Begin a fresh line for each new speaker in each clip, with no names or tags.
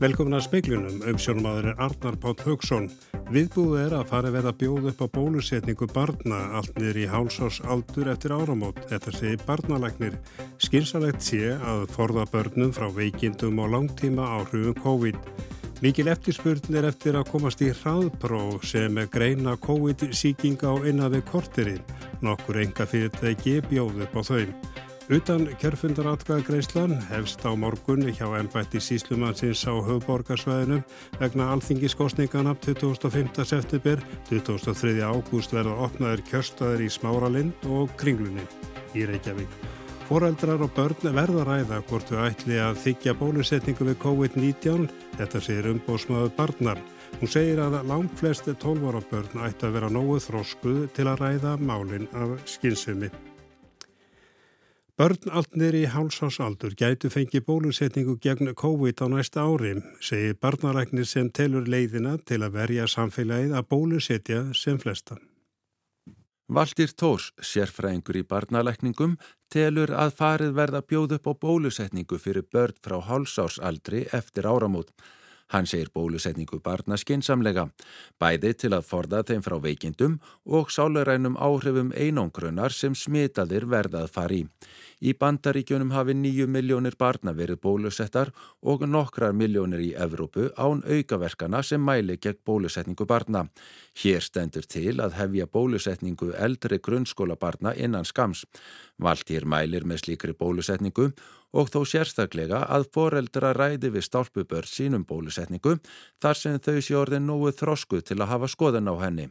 Velkomin að speiklunum, umsjónumadur er Arnar Pátt Haugsson. Viðbúið er að fara verða bjóð upp á bólusetningu barna allt niður í hálsás aldur eftir áramót. Þetta segir barnalagnir. Skynsalegt sé að forða börnum frá veikindum og langtíma áhrifum COVID. Mikil eftirspurn er eftir að komast í hraðpróf sem greina COVID-síkinga á innan við korterinn. Nokkur enga fyrirtæki bjóð upp á þau. Utan kjörfundaratkvæðagreislan hefst á morgun hjá ennbætti síslumannsins á höfborgarsvæðinum vegna alþingiskostningana 25. september, 2003. ágúst verða opnaður kjörstaður í Smáralind og Kringlunni í Reykjavík. Fóreldrar og börn verða ræða hvort þau ætli að þykja bólusetningu við COVID-19, þetta segir umbósmaður barnar. Hún segir að langt flest 12 ára börn ætti að vera nógu þróskuð til að ræða málinn af skynsumi. Börn allt nýri í hálsásaldur gætu fengi bólusetningu gegn COVID á næsta ári, segir barnaræknir sem telur leiðina til að verja samfélagið að bólusetja sem flesta.
Valdir Tórs, sérfræðingur í barnalækningum, telur að farið verða bjóð upp á bólusetningu fyrir börn frá hálsásaldri eftir áramót. Hann segir bólusetningu barna skinsamlega, bæði til að forða þeim frá veikindum og sálurænum áhrifum einangrunnar sem smitaðir verðað fari. Í bandaríkjunum hafi nýju miljónir barna verið bólusettar og nokkrar miljónir í Evrópu án aukaverkana sem mæli gegn bólusetningu barna. Hér stendur til að hefja bólusetningu eldri grunnskóla barna innan skams. Valtýr mælir með slíkri bólusetningu og þó sérstaklega að foreldra ræði við stálpubörn sínum bólusetningu þar sem þau sé orðin nógu þrósku til að hafa skoðan á henni.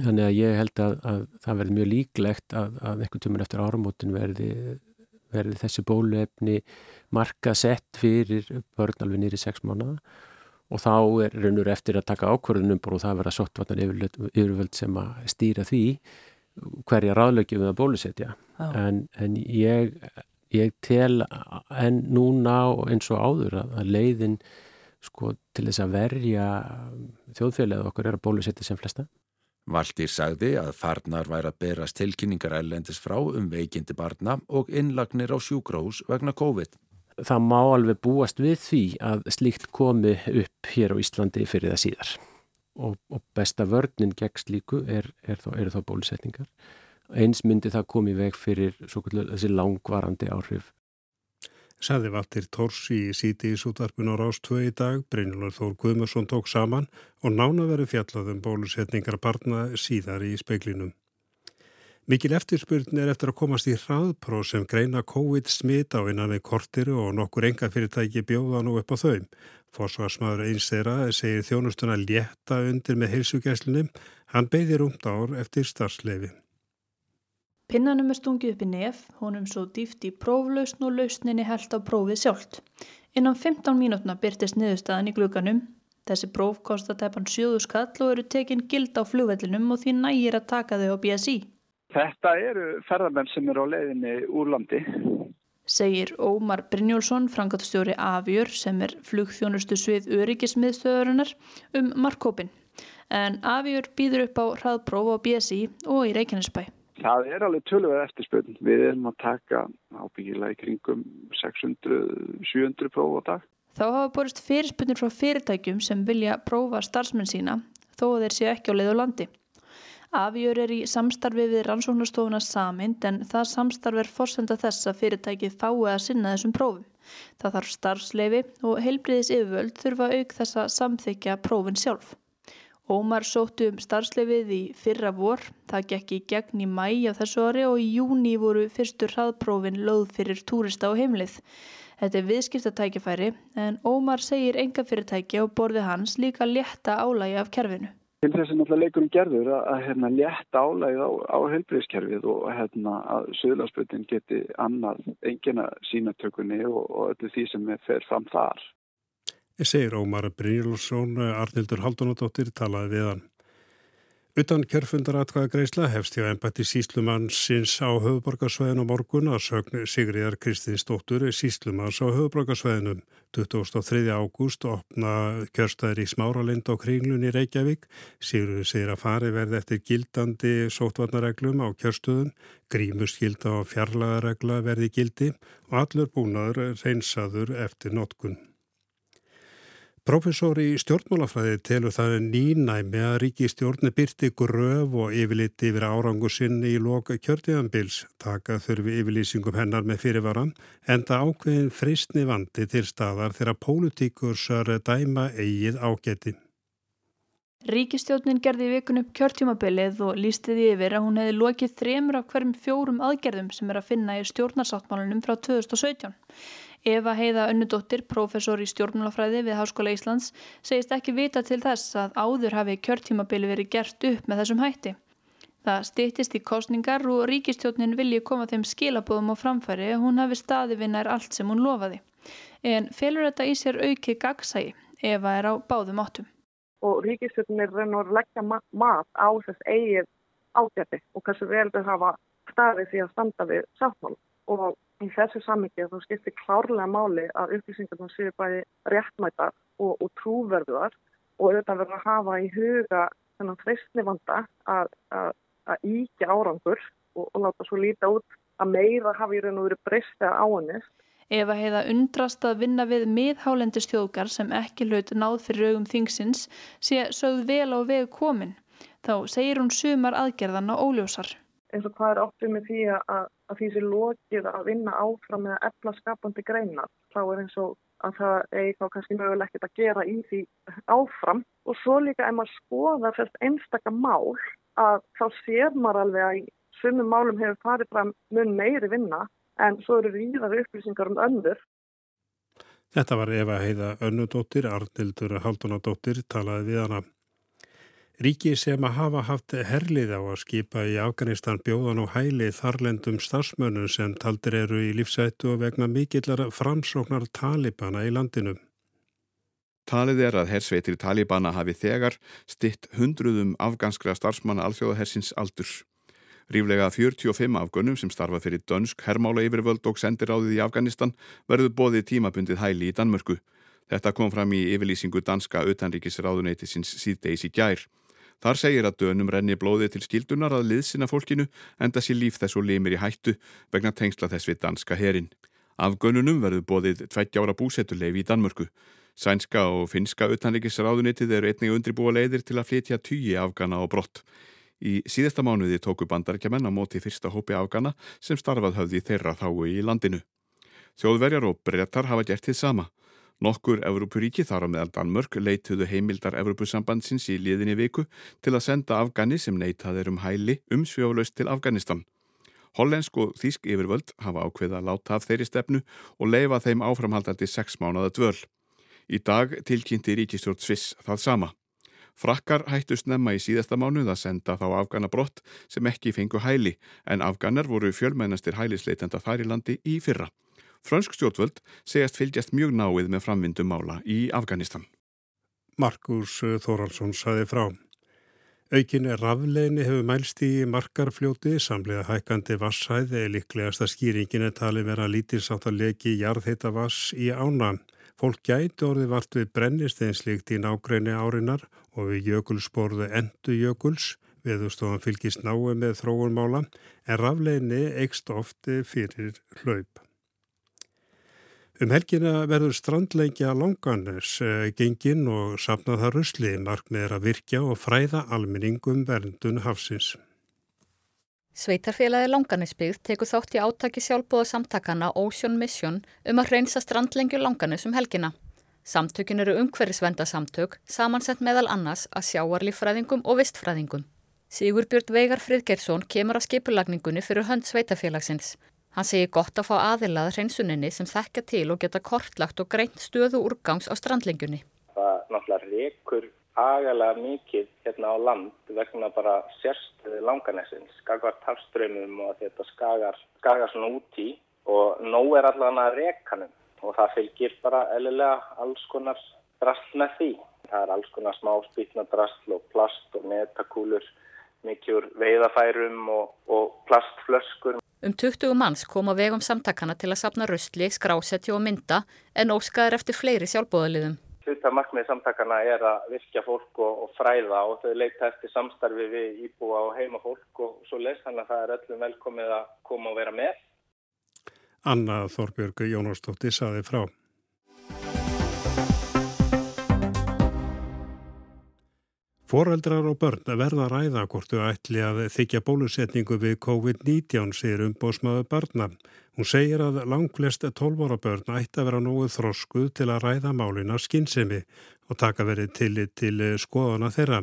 Þannig að ég held að, að það verði mjög líklegt að, að einhvern tímun eftir áramótin verði, verði þessi bóluefni marka sett fyrir börn alveg nýri sex mánuða og þá er raunur eftir að taka ákvörðunum og það verða sottvartan yfirvöld sem að stýra því hverja ráðlögjum við að bólusetja. En, en ég ég tel en núna eins og áður að, leiðin sko til þess að verja þjóðfélagið okkur er að bólusetja sem flesta.
Valtýr sagði að farnar væri að berast tilkynningar ælendis frá um veikindi barna og innlagnir á sjúkrós vegna COVID.
Það má alveg búast við því að slíkt komi upp hér á Íslandi fyrir það síðar og, og besta vörninn gegn slíku er, er, er, er þá bólusetningar eins myndi það komið veg fyrir þessi langvarandi áhrif.
Saði Valtir Tors í síti í sútvarpun á Rástvö í dag, Brynjólur Þór Guðmursson tók saman og nána verið fjallaðum bólusetningar barna síðar í speiklinum. Mikil eftirspurn er eftir að komast í hraðpró sem greina COVID-smit á innan við kortiru og nokkur enga fyrirtæki bjóða nú upp á þau. Forsvarsmaður eins þeirra segir þjónustuna létta undir með heilsugjæslinum, hann beðir umt ár eftir starfslefi.
Pinnanum er stungið upp í nef, honum svo dýft í próflausn og lausninni held á prófið sjálft. Innan 15 mínútna byrtist niðurstaðan í gluganum. Þessi próf kostar tæpan sjöðu skall og eru tekinn gild á flugvellinum og því nægir að taka þau á BSI.
Þetta eru ferðarmenn sem eru á leiðinni úr landi.
Segir Ómar Brynjólfsson, frangatstjóri Afjör sem er flugþjónustu svið öryggismiðstöðurinnar um markkópin. En Afjör býður upp á hraðpróf á BSI og í Reykjanesbæ.
Það er alveg tölverð eftirspöldn. Við erum að taka ábyggilega í kringum 600-700 próf á dag.
Þá hafa borist fyrirspöldnir frá fyrirtækjum sem vilja prófa starfsmenn sína þó að þeir séu ekki á leið á landi. Afjör er í samstarfi við rannsóknarstofuna samind en það samstarf er forsenda þess að fyrirtækið fái að sinna þessum prófum. Það þarf starfsleifi og heilbriðis yfirvöld þurfa auk þess að samþykja prófin sjálf. Ómar sóttu um starfslefið í fyrra vor, það gekk í gegn í mæi á þessu ári og í júni voru fyrstur hraðprófin löð fyrir túrista á heimlið. Þetta er viðskiptatækifæri en Ómar segir enga fyrirtæki á borði hans líka létta álægi af kerfinu.
Til þess að náttúrulega leikurum gerður að, að hérna, létta álægið á, á heilbreyðskerfið og hérna, að söðlarsputin geti annað engina sínatökunni og, og öllu því sem fer fram þar
segir Ómar Brynjólfsson, Arnildur Haldunadóttir talaði við hann. Utan kjörfundaratkvæða greisla hefst hjá ennbætti síslumannsins á höfuborgarsvæðinu morgun að sögn Sigriðar Kristinsdóttur síslumanns á höfuborgarsvæðinu. 23. ágúst opna kjörstæðir í Smáralind á kringlun í Reykjavík. Sigriður segir að fari verði eftir gildandi sótvarnareglum á kjörstöðun, grímuskilda og fjarlagaregla verði gildi og allur búnaður reynsaður eftir notkun. Professor í stjórnmálafræði telur það nýnæmi að ríkistjórni byrti gröf og yfirliti yfir árangu sinni í loka kjördiðanbils taka þurfi yfirlýsingum hennar með fyrirvaran en það ákveðin fristni vandi til staðar þegar pólitíkursar dæma eigið ágæti.
Ríkistjórnin gerði vikun upp kjörtjumabilið og lístiði yfir að hún hefði lokið þremur af hverjum fjórum aðgerðum sem er að finna í stjórnarsáttmálunum frá 2017. Eva Heiða Önnudóttir, professor í stjórnmálafræði við Háskóla Íslands, segist ekki vita til þess að áður hafi kjörtímabili verið gert upp með þessum hætti. Það stýttist í kostningar og ríkistjórnin vilji koma þeim skilabóðum á framfæri að hún hafi staði vinnar allt sem hún lofaði. En felur þetta í sér auki gagsægi Eva er á báðum áttum.
Og ríkistjórnin er raun og leggja mat á þess eigið ágæti og hversu vel þau hafa staðið því að standa við sáttmál og í þessu sammyggja þá skiptir klárlega máli að upplýsingarna séu bæði réttmætar og, og trúverðuðar og auðvitað verður að hafa í huga þennan freistni vanda að, að, að íkja árangur og, og láta svo líta út að meira hafi í raun og verið breyst eða áanist.
Ef að heiða undrast að vinna við miðhálendistjóðgar sem ekki hlut náð fyrir augum þingsins sé sögð vel á vegu komin. Þá segir hún sumar aðgerðan á óljósar
eins og hvað er áttið með því að, að því sem lokið að vinna áfram með efla skapandi greina. Þá er eins og að það er þá kannski möguleg ekkert að gera í því áfram. Og svo líka ef maður skoðar fyrst einstakka mál að þá sér maður alveg að í sumum málum hefur farið fram mun meiri vinna en svo eru víðar upplýsingar um öndur.
Þetta var Eva Heiða Önnudóttir, Arnildur Haldunadóttir talaði við hana. Ríki sem að hafa haft herlið á að skipa í Afganistan bjóðan og hæli þarlendum starfsmönnum sem taldir eru í lífsættu og vegna mikillar framsóknar talibana í landinu.
Talið er að hersveitir talibana hafi þegar stitt hundruðum afganskra starfsmanna alþjóðahersins aldurs. Ríflega 45 afgönnum sem starfa fyrir dönsk, hermála yfirvöld og sendiráðið í Afganistan verður bóðið tímabundið hæli í Danmörku. Þetta kom fram í yfirlýsingu danska utanríkisráðuneytisins síðdeis í gær. Þar segir að dönum renni blóði til skildunar að liðsina fólkinu enda sér líf þess og limir í hættu vegna tengsla þess við danska herin. Af gönnunum verður bóðið 20 ára búsettuleif í Danmörku. Sænska og finska utanleikisráðunitið eru einnig undribúa leiðir til að flytja tugi afgana og brott. Í síðasta mánuði tóku bandarækjaman á móti fyrsta hópi afgana sem starfað höfði þeirra þáu í landinu. Þjóðverjar og brettar hafa gert þið sama. Nokkur Evrópuríki þar á meðal Danmörk leituðu heimildar Evrópusambandsins í liðinni viku til að senda Afgani sem neitaðir um hæli umsvjóðlaust til Afganistan. Hollensk og Þísk yfirvöld hafa ákveða að láta af þeirri stefnu og leifa þeim áframhaldandi sex mánada dvöl. Í dag tilkynnti Ríkistjórn Sviss það sama. Frakkar hættust nefna í síðasta mánuð að senda þá Afgana brott sem ekki fengu hæli en Afganar voru fjölmennastir hælisleitenda þar í landi í fyrra. Frönsk stjórnvöld segjast fylgjast mjög náið með framvindu mála í Afganistan.
Markus Þóraldsson saði frá. Aukin rafleginni hefur mælst í markarfljóti, samlega hækkandi vassæði er líklegast að skýringin er talið vera lítilsátt að leki jarðheita vass í ána. Fólk gæti orði vart við brennisteinslíkt í nágræni árinar og við jökulsborðu endu jökuls, viðustofan fylgist náu með þróunmála, en rafleginni eikst ofti fyrir hlaup. Um helgina verður strandleikja langanes eh, gengin og sapnað það rusli markmið er að virkja og fræða almenningum verndun hafsins.
Sveitarfélagi Langanisbyggð tekur þátt í átaki sjálfbóða samtakana Ocean Mission um að reynsa strandlengju Langanes um helgina. Samtökin eru umhverfisvenda samtök, samansett meðal annars að sjáarlífræðingum og vistfræðingum. Sigur Björn Veigar Fridgeirsson kemur að skipulagningunni fyrir hönd sveitafélagsins. Hann segir gott að fá aðilað hreinsuninni sem þekka til og geta kortlagt og greint stöðu úrgangs á strandlengjunni.
Það náttúrulega rekur agalega mikið hérna á land vegna bara sérstöðu langanessins, skagvar tafströymum og þetta skagar, skagar svona út í og nóg er allavega að rekanum og það fylgir bara eðlilega alls konar drast með því. Það er alls konar smá spýtna drastl og plast og metakúlur, mikjur veiðafærum og, og plastflöskur.
Um 20 manns kom á vegum samtakana til að sapna röstli, skrásetja og mynda en óskaður eftir fleiri sjálfbóðaliðum.
Hluta markmið samtakana er að virkja fólk og, og fræða og þau leita eftir samstarfi við íbúa og heima fólk og svo les þannig að það er öllum velkomið að koma og vera með.
Anna Þorbjörg Jónastóttir saði frá. Foreldrar og börn verða að ræða hvort þau ætli að þykja bólusetningu við COVID-19 sér um bósmaðu barna. Hún segir að langflest 12 ára börn ætti að vera nógu þroskuð til að ræða málina skinnsemi og taka verið til, til skoðana þeirra.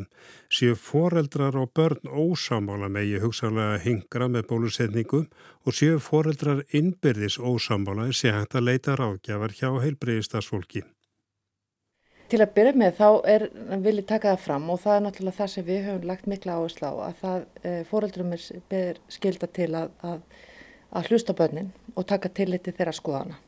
Sér foreldrar og börn ósamála megi hugsaðlega hingra með bólusetningu og sér foreldrar innbyrðis ósamála sé hægt að leita ráðgjafar hjá heilbreyðistasfólki.
Til að byrja með þá er, vil ég taka það fram og það er náttúrulega það sem við höfum lagt mikla áherslu á að það e, fóreldrum er, er skilda til að, að, að hlusta börnin og taka tilliti þeirra skoðana.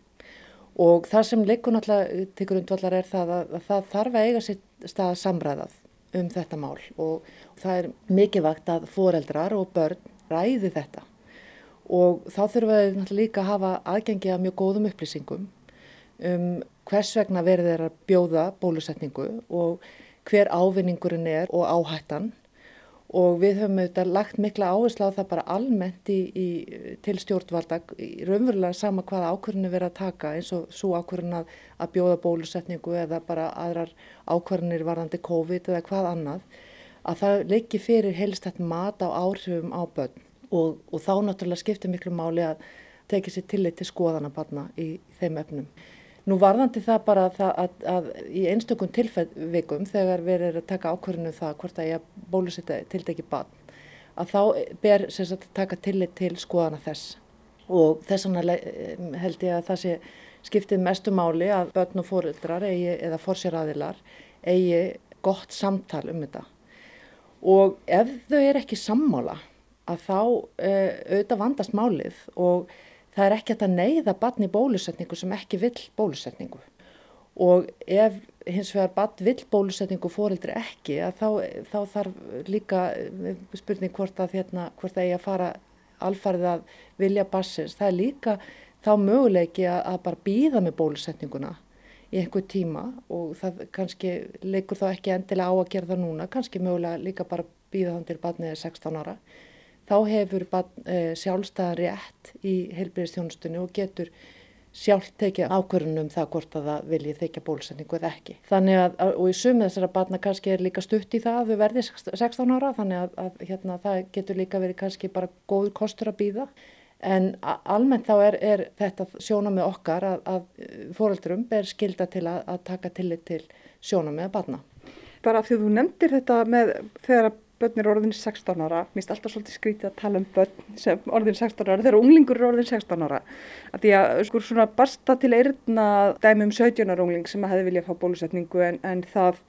Og það sem leikur náttúrulega til grundvallar er það að, að það þarf að eiga sér stað samræðað um þetta mál og það er mikilvægt að fóreldrar og börn ræði þetta. Og þá þurfum við náttúrulega líka að hafa aðgengi að mjög góðum upplýsingum um hvers vegna verður þeir að bjóða bólusetningu og hver ávinningurinn er og áhættan og við höfum auðvitað lagt mikla áherslu á það bara almennt í, í, til stjórnvalda, raunverulega sama hvaða ákvörðinu verið að taka eins og svo ákvörðin að, að bjóða bólusetningu eða bara aðrar ákvörðinir varðandi COVID eða hvað annað, að það leikir fyrir helstætt mat á áhrifum á börn og, og þá náttúrulega skiptir miklu máli að tekið sér tillit til skoðana barna í þeim efnum. Nú varðandi það bara að, að, að í einstökum tilfellvikum þegar við erum að taka ákvörðinu um það hvort að ég bólusetta tildegi bann að þá ber sagt, taka tillit til skoðana þess. Og þess vegna held ég að það sé skiptið mestu máli að börn og fóröldrar eigi, eða fórsjaraðilar eigi gott samtal um þetta. Og ef þau er ekki sammála að þá e, auðvitað vandast málið og það er ekki að neyða barn í bólusetningu sem ekki vill bólusetningu. Og ef hins vegar barn vill bólusetningu fórildri ekki þá, þá þarf líka eh, spurning hvort að hérna, hvort að ég að fara alfarið að vilja bassins, það er líka þá möguleiki að, að bara býða með bólusetninguna í einhver tíma og það kannski leikur þá ekki endilega á að gera það núna, kannski mögulega líka bara býða þann til barnið er 16 ára þá hefur uh, sjálfstæðan rétt í heilbyrðistjónustunni og getur sjálf tekið ákvörðunum það hvort að það vilji þykja bólusetningu eða ekki. Þannig að, og í sumið þessara barna kannski er líka stutt í það að þau verði 16 ára, þannig að, að hérna, það getur líka verið kannski bara góður kostur að býða. En almennt þá er, er þetta sjóna með okkar að, að fóröldurum ber skilda til að taka tillit til sjóna með barna.
Bara því þú nefndir þetta með þegar að börn er orðin 16 ára, mér finnst alltaf svolítið skrítið að tala um börn sem orðin 16 ára þegar unglingur er orðin 16 ára. Að því að sko svona barsta til eirna dæmi um 17 ára ungling sem að hefði viljað fá bólusetningu en, en það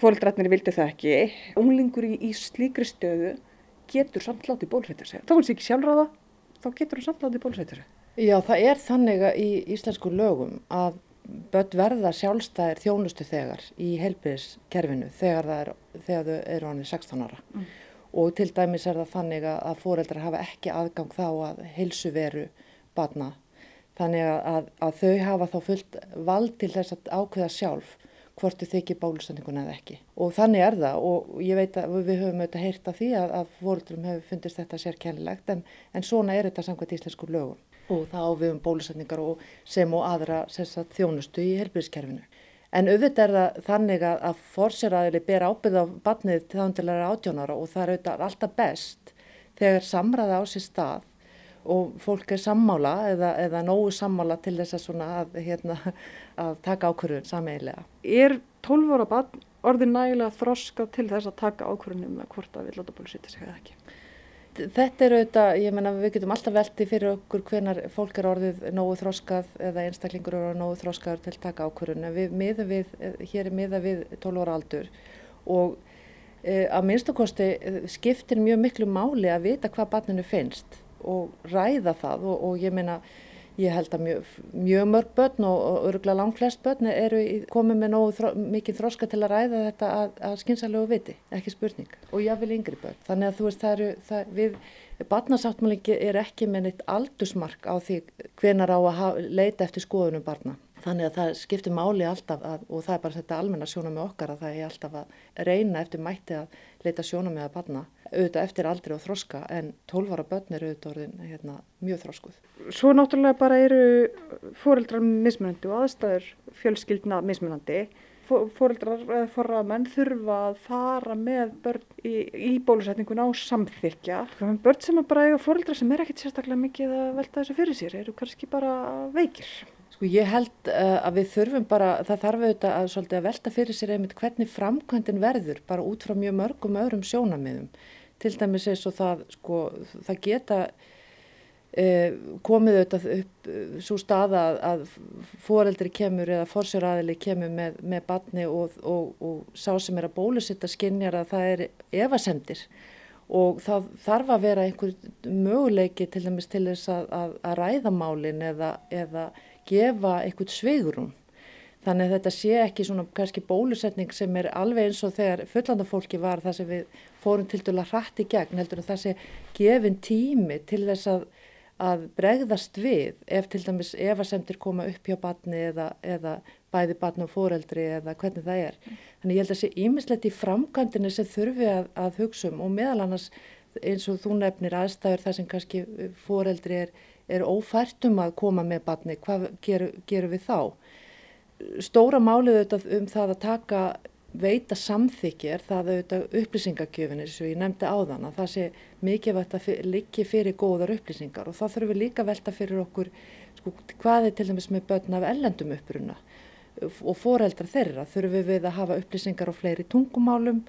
fóldrætnir vildi það ekki. Unglingur í, í slíkri stöðu getur samt látið bólusetja sig. Þá er það ekki sjálfráða, þá getur hann samt látið bólusetja sig.
Já, það er þannig í íslensku lögum að börn verða sjálfstæðir þjónustu þegar í heilbyrðiskerfinu þegar, er, þegar þau eru ánir 16 ára. Mm. og til dæmis er það þannig að fóreldrar hafa ekki aðgang þá að heilsu veru barna. Þannig að, að þau hafa þá fullt vald til þess að ákveða sjálf hvort þau þykir bólusendingun eða ekki. Og þannig er það. Og ég veit að við höfum auðvitað heyrt af því að, að fóreldrum hefur fundist þetta sérkennilegt en, en svona er þetta samkvæmt íslensku lögum og það ávegum bólusetningar og sem og aðra sagt, þjónustu í helbíðiskerfinu. En auðvitað er það þannig að, að fórseraðili ber ábyrð á batnið til þándilega átjónara og það er auðvitað alltaf best þegar samræða á sér stað og fólk er sammála eða, eða nógu sammála til þess að, að, hérna, að taka ákvörðun sameigilega.
Er 12 ára batn orðin nægilega þroska til þess að taka ákvörðunum með hvort að við láta bólusýta sig eða ekki?
Þetta er auðvitað, ég menna við getum alltaf veldi fyrir okkur hvenar fólk er orðið nógu þróskað eða einstaklingur eru nógu þróskaður til taka ákvörðun. En við miða við, hér er miða við 12 ára aldur og e, að minnstakosti skiptir mjög miklu máli að vita hvað barninu finnst og ræða það og, og ég menna Ég held að mjög, mjög mörg börn og öruglega langt flest börn eru komið með nógu þró, mikið þroska til að ræða þetta að, að skynsalegu viti, ekki spurning. Og ég vil yngri börn. Þannig að þú veist, það eru, það, við, barnasáttmálingi er ekki með neitt aldursmark á því hvenar á að leita eftir skoðunum barna. Þannig að það skiptir máli alltaf að, og það er bara þetta almenna sjónum með okkar að það er alltaf að reyna eftir mætti að leita sjónum með að barna auðvitað eftir aldri og þroska en 12 ára börn eru auðvitað orðin hérna, mjög þroskuð.
Svo náttúrulega bara eru fóreldrar mismunandi og aðstæður fjölskyldna mismunandi. fóreldrar eða forraðmenn þurfa að fara með börn í, í bólusetningun á samþykja. Börn sem bara eiga fóreldrar sem er ekkert sérstaklega mikið að velta þessu fyrir sér, eru kannski bara veikir.
Sko ég held uh, að við þurfum bara, það þarf auðvitað að, að velta fyrir sér einmitt hvernig framkvæmdin verður bara út frá mjög mörgum öðrum sjónamiðum. Til dæmis eins og það, sko, það geta Eh, komið auðvitað upp svo staða að, að foreldri kemur eða forsjóraðili kemur með, með batni og, og, og sá sem er að bólusitta skinnjar að það er evasendir og það þarf að vera einhver möguleiki til dæmis til þess að, að, að ræða málin eða, eða gefa einhvert sveigurum. Þannig að þetta sé ekki svona kannski bólusetning sem er alveg eins og þegar fullandafólki var það sem við fórum til dæla hrætt í gegn heldur að það sé gefin tími til þess að að bregðast við ef til dæmis efasemtir koma upp hjá batni eða, eða bæði batni og fóreldri eða hvernig það er. Þannig ég held að sé ímislegt í framkvæmdini sem þurfi að, að hugsa um og meðal annars eins og þú nefnir aðstæður þar sem kannski fóreldri er, er ófært um að koma með batni, hvað gerum geru við þá? Stóra málið auðvitað um það að taka veita samþykki er það auðvitað upplýsingakjöfinir sem ég nefndi áðan að það sé mikilvægt að liggi fyrir góðar upplýsingar. Og þá þurfum við líka velta fyrir okkur sko, hvað er til dæmis með börn af ellendum uppruna? Og foreldrar þeirra þurfum við að hafa upplýsingar á fleiri tungumálum?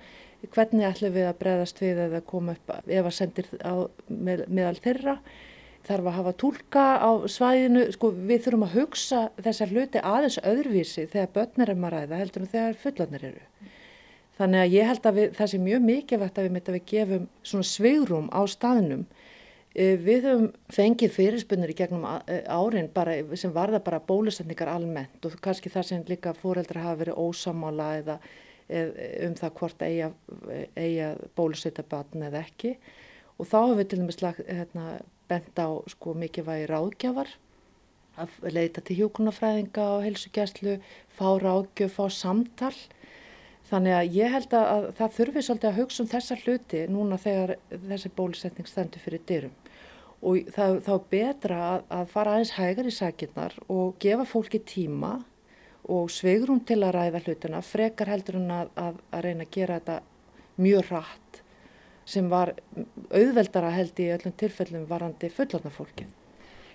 Hvernig ætlum við að breðast við eða koma upp ef að sendir á, með, meðal þeirra þarf að hafa tólka á svæðinu, sko við þurfum að hugsa þessar hluti aðeins öðruvísi þegar börn er um að ræða heldur en þegar fullanir eru. Þannig að ég held að við, það sé mjög mikilvægt að við mitt að við gefum svona svigrum á staðnum. E, við höfum fengið fyrirspunir í gegnum e, árin bara, sem varða bara bólusendingar almennt og kannski það sem líka fóreldra hafa verið ósamála eða, eða um það hvort eiga, eiga bólusetta batn eða ekki og þá hefur við til dæmis hérna, bent á sko mikilvægi ráðgjafar að leita til hjókunarfræðinga og helsugjæslu, fá ráðgjöf, fá samtal. Þannig að ég held að það þurfi svolítið að hugsa um þessa hluti núna þegar þessi bólusetning stendur fyrir dyrum. Og það, þá betra að, að fara aðeins hægar í sakinnar og gefa fólki tíma og sveigrum til að ræða hlutina, frekar heldur en að, að, að reyna að gera þetta mjög rætt sem var auðveldara held í öllum tilfellum varandi fullarnafólkið.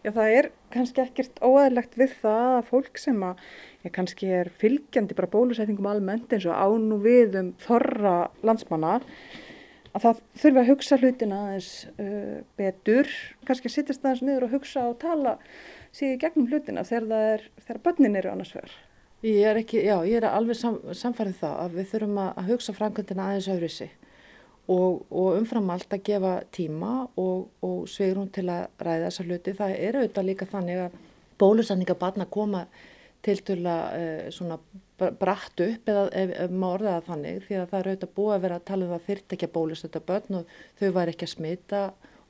Já, það er kannski ekkert óæðilegt við það að fólk sem að já, kannski er fylgjandi bara bólusetningum almennt eins og ánú við um þorra landsmanna að það þurfi að hugsa hlutina aðeins uh, betur, kannski að sittast aðeins niður og hugsa og tala síðan gegnum hlutina þegar það er, þegar börnin eru annars verður.
Ég er ekki, já, ég er alveg sam, samfærið það að við þurfum að hugsa framkvæmdina aðeins öðru sig og, og umfram allt að gefa tíma og, og sveigrum til að ræða þessa hluti. Það er auðvitað líka þannig að bólusanninga barna koma til tula uh, svona brætt upp eða ef, ef maður orðaða þannig því að það er auðvitað búið að vera að tala um það þyrrt ekki að bólusetta börn og þau var ekki að smita,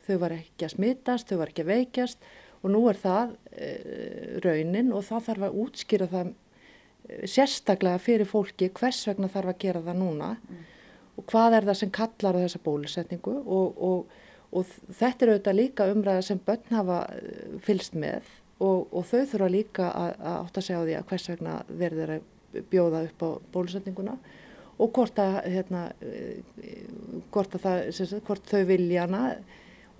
þau var ekki að smitast, þau var ekki að veikjast og nú er það uh, raunin og það þarf að útskýra það uh, sérstaklega fyrir fólki hvers vegna þarf að gera það núna. Mm og hvað er það sem kallar á þessa bólusetningu og, og, og þetta er auðvitað líka umræða sem börn hafa eh, fylst með og, og þau þurfa líka að, að átt að segja á því að hvers vegna verður að bjóða upp á bólusetninguna og hvort að, hérna, eh, hvort, að það, sagt, hvort þau vilja hana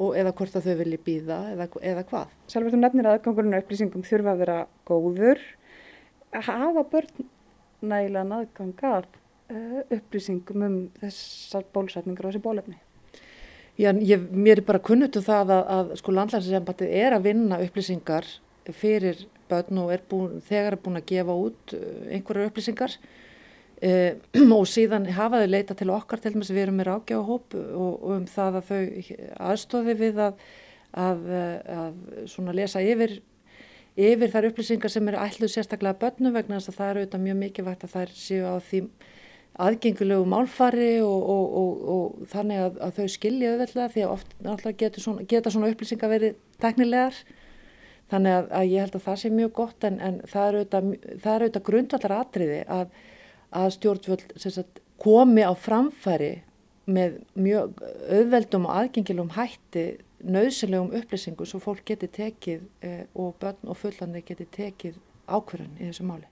eða hvort að þau vilja býða eða, eða hvað.
Sjálfur þú nefnir aðgangurinn og upplýsingum þurfa að vera góður. Hafa börn nægilega aðgangar upplýsingum um þessar bólusetningar og þessi bólefni?
Já, ég, mér er bara kunnutu um það að, að sko landlænsisembati er að vinna upplýsingar fyrir börn og er búin, þegar er búin að gefa út eh, einhverjar upplýsingar eh, og síðan hafa þau leita til okkar til þess að við erum með rákjáhóp og, og um það að þau aðstóði við að, að, að lesa yfir yfir þær upplýsingar sem eru ætluð sérstaklega börnum vegna þess að það eru auðvitað mjög mikilvægt að þær séu á því aðgengulegu málfari og, og, og, og þannig að, að þau skilja auðvitað því að oft geta svona, geta svona upplýsingar verið teknilegar þannig að, að ég held að það sé mjög gott en, en það eru auðvitað, auðvitað grundvallar atriði að, að stjórnvöld komi á framfæri með mjög auðveldum og aðgengilegum hætti nöðsilegum upplýsingu svo fólk geti tekið eh, og börn og fullandi geti tekið ákverðan í þessu máli.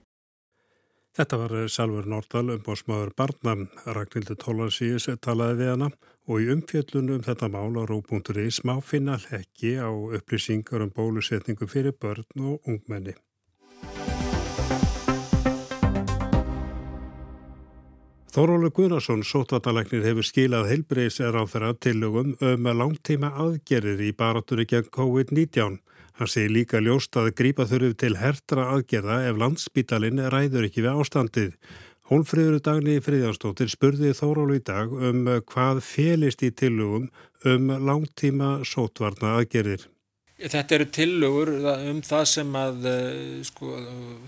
Þetta var Salver Nordal um bósmaður barna. Ragnhildur Tólarsíus talaði við hana og í umfjöllunum um þetta mál á ró.is má finna hekki á upplýsingar um bólusetningu fyrir börn og ungmenni. Þórólu Guðnarsson, sótvatalæknir, hefur skilað heilbreyðsar á þeirra tillögum um langtíma aðgerðir í baratunni gegn COVID-19. Hann segir líka ljóst að grípa þurfu til hertra aðgerða ef landsbítalinn ræður ekki við ástandið. Hólfriður Dagni Fríðanstóttir spurði Þórólu í dag um hvað félist í tillögum um langtíma sótvarna aðgerðir.
Þetta eru tillögur um það sem að, eh, sko,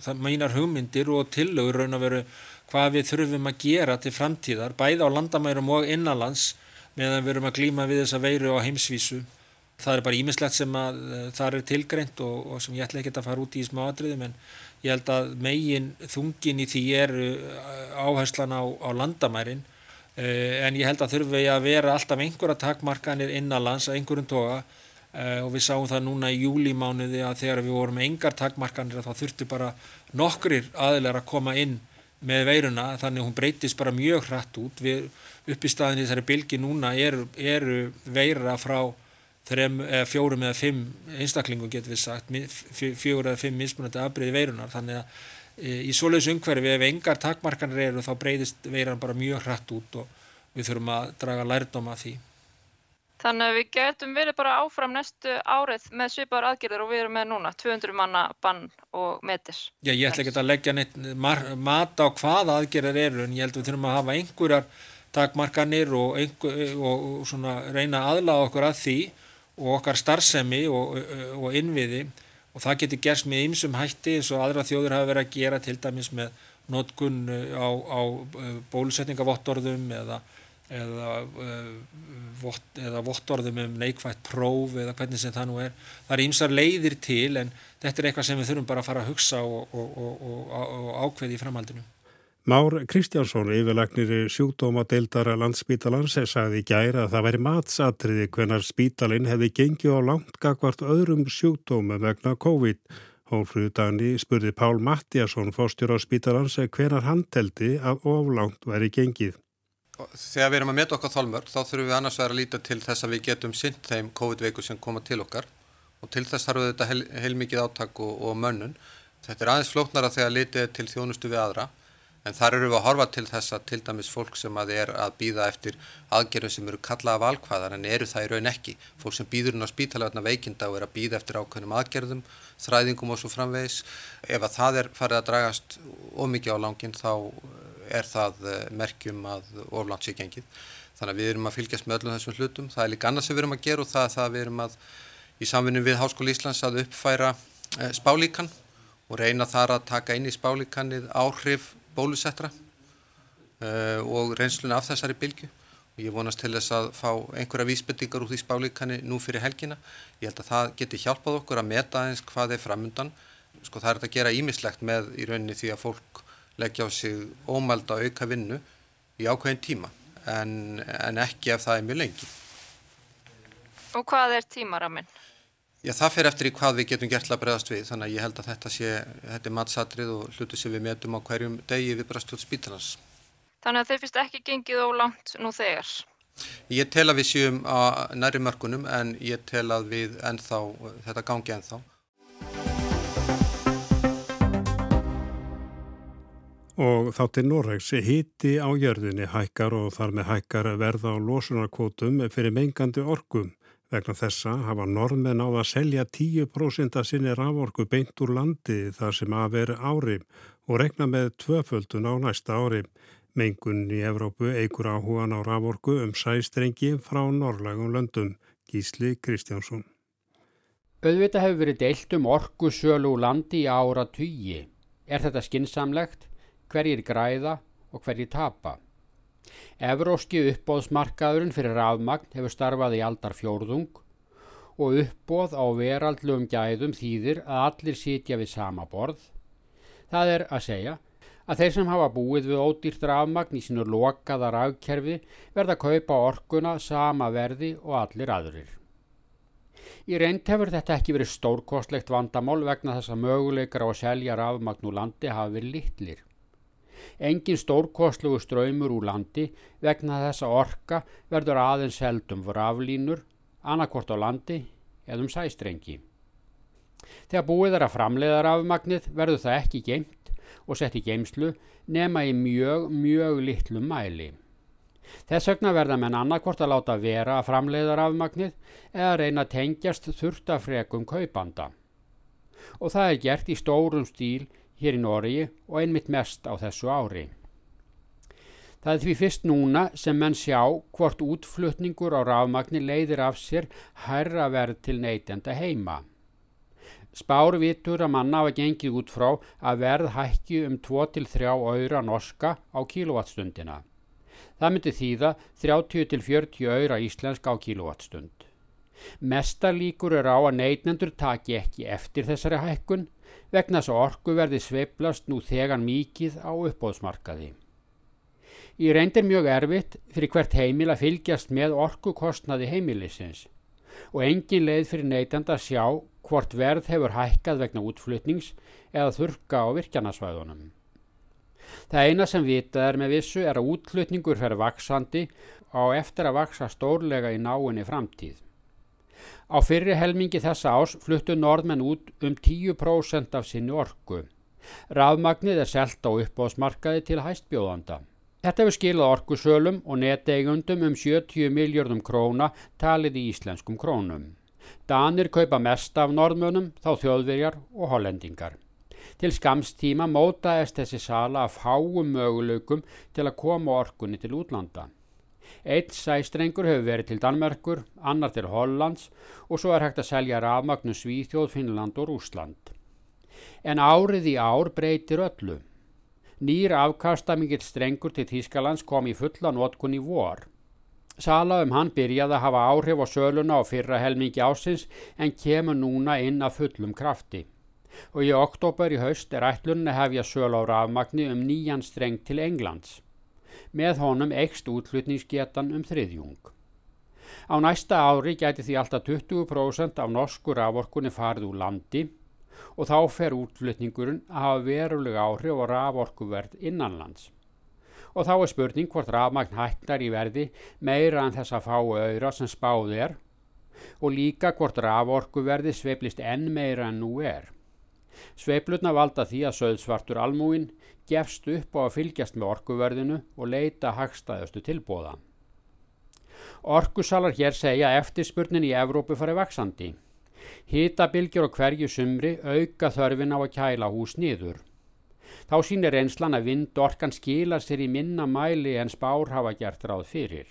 það meinar hugmyndir og tillögur raun að veru hvað við þurfum að gera til framtíðar, bæði á landamærum og innanlands meðan við erum að glýma við þessa veiru á heimsvísu. Það er bara ímislegt sem að uh, það er tilgreint og, og sem ég ætla ekki að fara út í smá atriðum en ég held að megin þungin í því er uh, áherslan á, á landamærin. Uh, en ég held að þurfum við að vera alltaf einhverja takmarkanir innanlands að einhverjum toga. Og við sáum það núna í júlímánuði að þegar við vorum engar takmarkanir þá þurftu bara nokkrir aðilar að koma inn með veiruna þannig hún breytist bara mjög hratt út. Við upp í staðin í þessari bylgi núna eru, eru veira frá þrem, eða fjórum eða fimm einstaklingum getur við sagt fjóru eða fimm mismunandi afbreyði veirunar þannig að e, í svoleiðs umhverfi ef engar takmarkanir eru þá breytist veiran bara mjög hratt út og við þurfum að draga lærdom að því.
Þannig að við getum verið bara áfram næstu árið með svipaður aðgerðir og við erum með núna, 200 manna bann og metir.
Já, ég ætla ekki að leggja neitt mat á hvaða aðgerðir eru en ég held að við þurfum að hafa einhverjar takmarkanir og, einhver, og, og svona reyna aðlaða okkur að því og okkar starfsemi og, og innviði og það getur gerst með ymsum hætti eins og aðra þjóður hafa verið að gera til dæmis með notkunn á, á bólusetningavottorðum eða eða, uh, eða vottorðum um neikvægt próf eða hvernig sem það nú er. Það er ímsar leiðir til en þetta er eitthvað sem við þurfum bara að fara að hugsa og, og, og ákveði í framhaldinu.
Már Kristjánsson, yfirlagnir sjúkdómadeildara landsspítalans, sagði í gæra að það væri matsatriði hvenar spítalinn hefði gengið á langt gagvart öðrum sjúkdóma vegna COVID. Hólfrúðu dagni spurði Pál Mattiasson, fórstjóra á spítalans, hvenar hann teldi að oflangt væri gengið
þegar við erum að meta okkar þálmörk þá þurfum við annars vegar að líta til þess að við getum synt þeim COVID-veiku sem koma til okkar og til þess þarf þetta heil, heilmikið áttak og, og mönnun. Þetta er aðeins flóknara þegar litið til þjónustu við aðra en þar eru við að horfa til þess að til dæmis fólk sem að er að býða eftir aðgerðum sem eru kallaða valkvæðar en eru það í raun ekki. Fólk sem býður inn á spítalegna veikinda og er að býða eftir ákveðnum aðgerðum, þræðingum og svo framvegis. Ef að það er farið að dragast ómikið á langin þá er það eh, merkjum að gengið. Þannig að við erum að fylgjast með öllum þessum hlutum. Það er líka annað sem við erum að gera og það er það að við erum að í samvinni við Háskóli Íslands að uppfæra eh, spálíkan og reyna þar að taka inn í spálíkanið áhrif bólusettra uh, og reynsluna af þessari bylgu. Og ég vonast til þess að fá einhverja vísbendingar úr því spálíkani nú fyrir helgina. Ég held að það geti hjálpað okkur að meta aðeins hvað er framundan. Sko það er að gera ímislegt með í rauninni því að fólk leggja á sig ómælda auka vinnu í ákveðin tíma en, en ekki ef það er mjög lengi.
Og hvað er tímaraminn?
Já, það fer eftir í hvað við getum gert að bregðast við, þannig að ég held að þetta sé, þetta er matsatrið og hlutu sem við metum á hverjum degi við bregðast spítalans.
Þannig að þeir finnst ekki gengið á langt nú þegar?
Ég tel að við séum á næri mörgunum en ég tel að við ennþá, þetta gangi ennþá.
Og þá til Norregs hiti á jörðinni hækkar og þar með hækkar verða á losunarkvotum fyrir mengandi orkum. Vegna þessa hafa norðmenn á að selja 10% af sinni raforku beint úr landi þar sem að veri ári og regna með tvöföldun á næsta ári. Mengun í Evrópu eigur áhugan á raforku um sæstrengi frá norrlægum löndum. Gísli Kristjánsson.
Öðvita hefur verið deilt um orku sölu úr landi í ára tugi. Er þetta skinsamlegt? hverjir græða og hverjir tapa. Evróski uppbóðsmarkaðurinn fyrir rafmagn hefur starfað í aldar fjórðung og uppbóð á veraldlum gæðum þýðir að allir sitja við sama borð. Það er að segja að þeir sem hafa búið við ódýrt rafmagn í sinu lokaða rafkerfi verða að kaupa orkuna sama verði og allir aðurir. Í reynd hefur þetta ekki verið stórkostlegt vandamál vegna þess að möguleikar á að selja rafmagn úr landi hafi verið litlir. Engin stórkostlugu ströymur úr landi vegna þessa orka verður aðeins heldum vraflínur, annarkort á landi eða um sæstrengi. Þegar búið er að framleiða rafmagnið verður það ekki geimt og sett í geimslu nema í mjög, mjög litlum mæli. Þess vegna verða menn annarkvort að láta vera að framleiða rafmagnið eða reyna tengjast þurftafrekum kaupanda. Og það er gert í stórum stíl hér í Nóriði og einmitt mest á þessu ári. Það er því fyrst núna sem menn sjá hvort útflutningur á rafmagni leiðir af sér hærra verð til neytenda heima. Spár vitur að manna hafa gengið út frá að verð hækki um 2-3 öyra norska á kílowattstundina. Það myndi þýða 30-40 öyra íslenska á kílowattstund. Mesta líkur er á að neitnendur taki ekki eftir þessari hækkun vegna þess að orku verði sveiplast nú þegar mikið á uppbóðsmarkaði. Í reynd er mjög erfitt fyrir hvert heimil að fylgjast með orkukostnaði heimilisins og engin leið fyrir neytenda að sjá hvort verð hefur hækkað vegna útflutnings eða þurka á virkjanasvæðunum. Það eina sem vitað er með vissu er að útflutningur fer vaksandi á eftir að vaksa stórlega í náinni framtíð. Á fyrri helmingi þessa ás fluttu norðmenn út um 10% af sinni orku. Rafmagnið er selt á uppbóðsmarkaði til hæstbjóðanda. Þetta hefur skilað orkusölum og neteigundum um 70 miljardum króna talið í íslenskum krónum. Danir kaupa mest af norðmönum, þá þjóðverjar og hollendingar. Til skamstíma mótaðist þessi sala að fáum möguleikum til að koma orkunni til útlanda. Eitt sæstrengur hefur verið til Danmerkur, annar til Hollands og svo er hægt að selja rafmagnu Svíþjóð, Finnland og Rúsland. En árið í ár breytir öllu. Nýr afkastamikill strengur til Þýskalands kom í fulla nótkun í vor. Sala um hann byrjaði að hafa áhrif á söluna á fyrra helmingi ásins en kemur núna inn að fullum krafti. Og í oktober í haust er ætlunni hefja söl á rafmagni um nýjan streng til Englands. Með honum ekst útflutningsgetan um þriðjung. Á næsta ári gæti því alltaf 20% af norsku raforkunni farið úr landi og þá fer útflutningurinn að hafa verulega áhrif á raforkuverð innanlands. Og þá er spurning hvort rafmagn hættar í verði meira en þess að fáu auðra sem spáð er og líka hvort raforkuverði sveiplist enn meira en nú er. Sveiplutna valda því að söðsvartur almúin gefst upp á að fylgjast með orkuverðinu og leita hagstaðustu tilbóða. Orkusalar hér segja eftirspurnin í Evrópu farið vaksandi. Hitabilgjur á hverju sumri auka þörfin á að kæla hús niður. Þá sínir einslan að vindorkan skila sér í minna mæli en spár hafa gert ráð fyrir.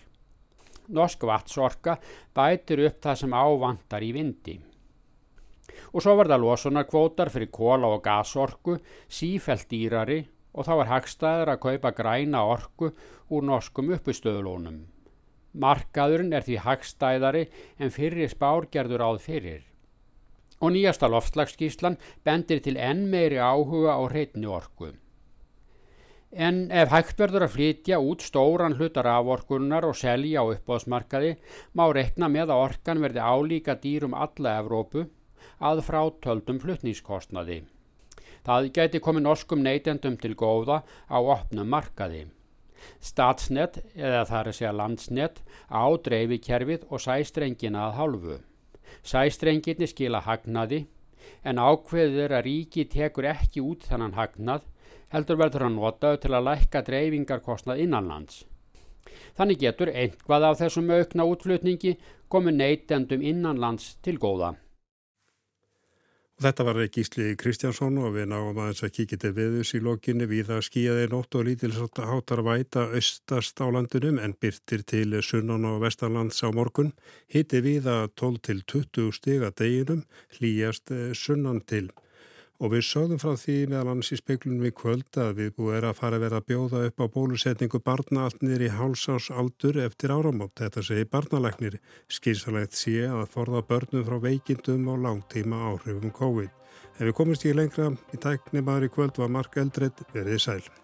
Norsk vatsorka bætir upp það sem ávantar í vindi. Og svo var það losunarkvótar fyrir kóla og gasorku, sífælt dýrari og þá er hagstæður að kaupa græna orku úr norskum uppustöðulónum. Markaðurinn er því hagstæðari en fyrir spárgerður áð fyrir og nýjasta loftslagsskíslan bendir til enn meiri áhuga á hreitni orku. En ef hægt verður að flytja út stóran hlutar af orkunar og selja á uppbóðsmarkaði má rekna með að orkan verði álíka dýrum alla Evrópu að frátöldum flutnískostnaði. Það gæti komið norskum neytendum til góða á opnum markaði. Statsnet, eða þar að segja landsnet, á dreifikerfið og sæstrengina að hálfu. Sæstrengirni skila hagnaði en ákveðið er að ríki tekur ekki út þannan hagnað heldur verður að nota til að lækka dreifingarkostnað innanlands. Þannig getur einhvað af þessum aukna útflutningi komið neytendum innanlands til góða.
Þetta var Gísli Kristjánsson og við náum aðeins að kíkja til viðus í lokinni við að skíja þeir nótt og lítils hátar væta austast á landunum en byrtir til sunnan og vestanlands á morgun. Hitti við að 12 til 20 stiga deginum hlýjast eh, sunnan til. Og við sögðum frá því meðal annars í speiklunum við kvöld að við búum er að fara að vera að bjóða upp á bólusetningu barna allt niður í hálsás aldur eftir áramótt. Þetta segir barnalæknir. Skýrsalegt sé að forða börnum frá veikindum og langtíma áhrifum COVID. Ef við komumst í lengra í tækni maður í kvöld var Mark Eldred verið sæl.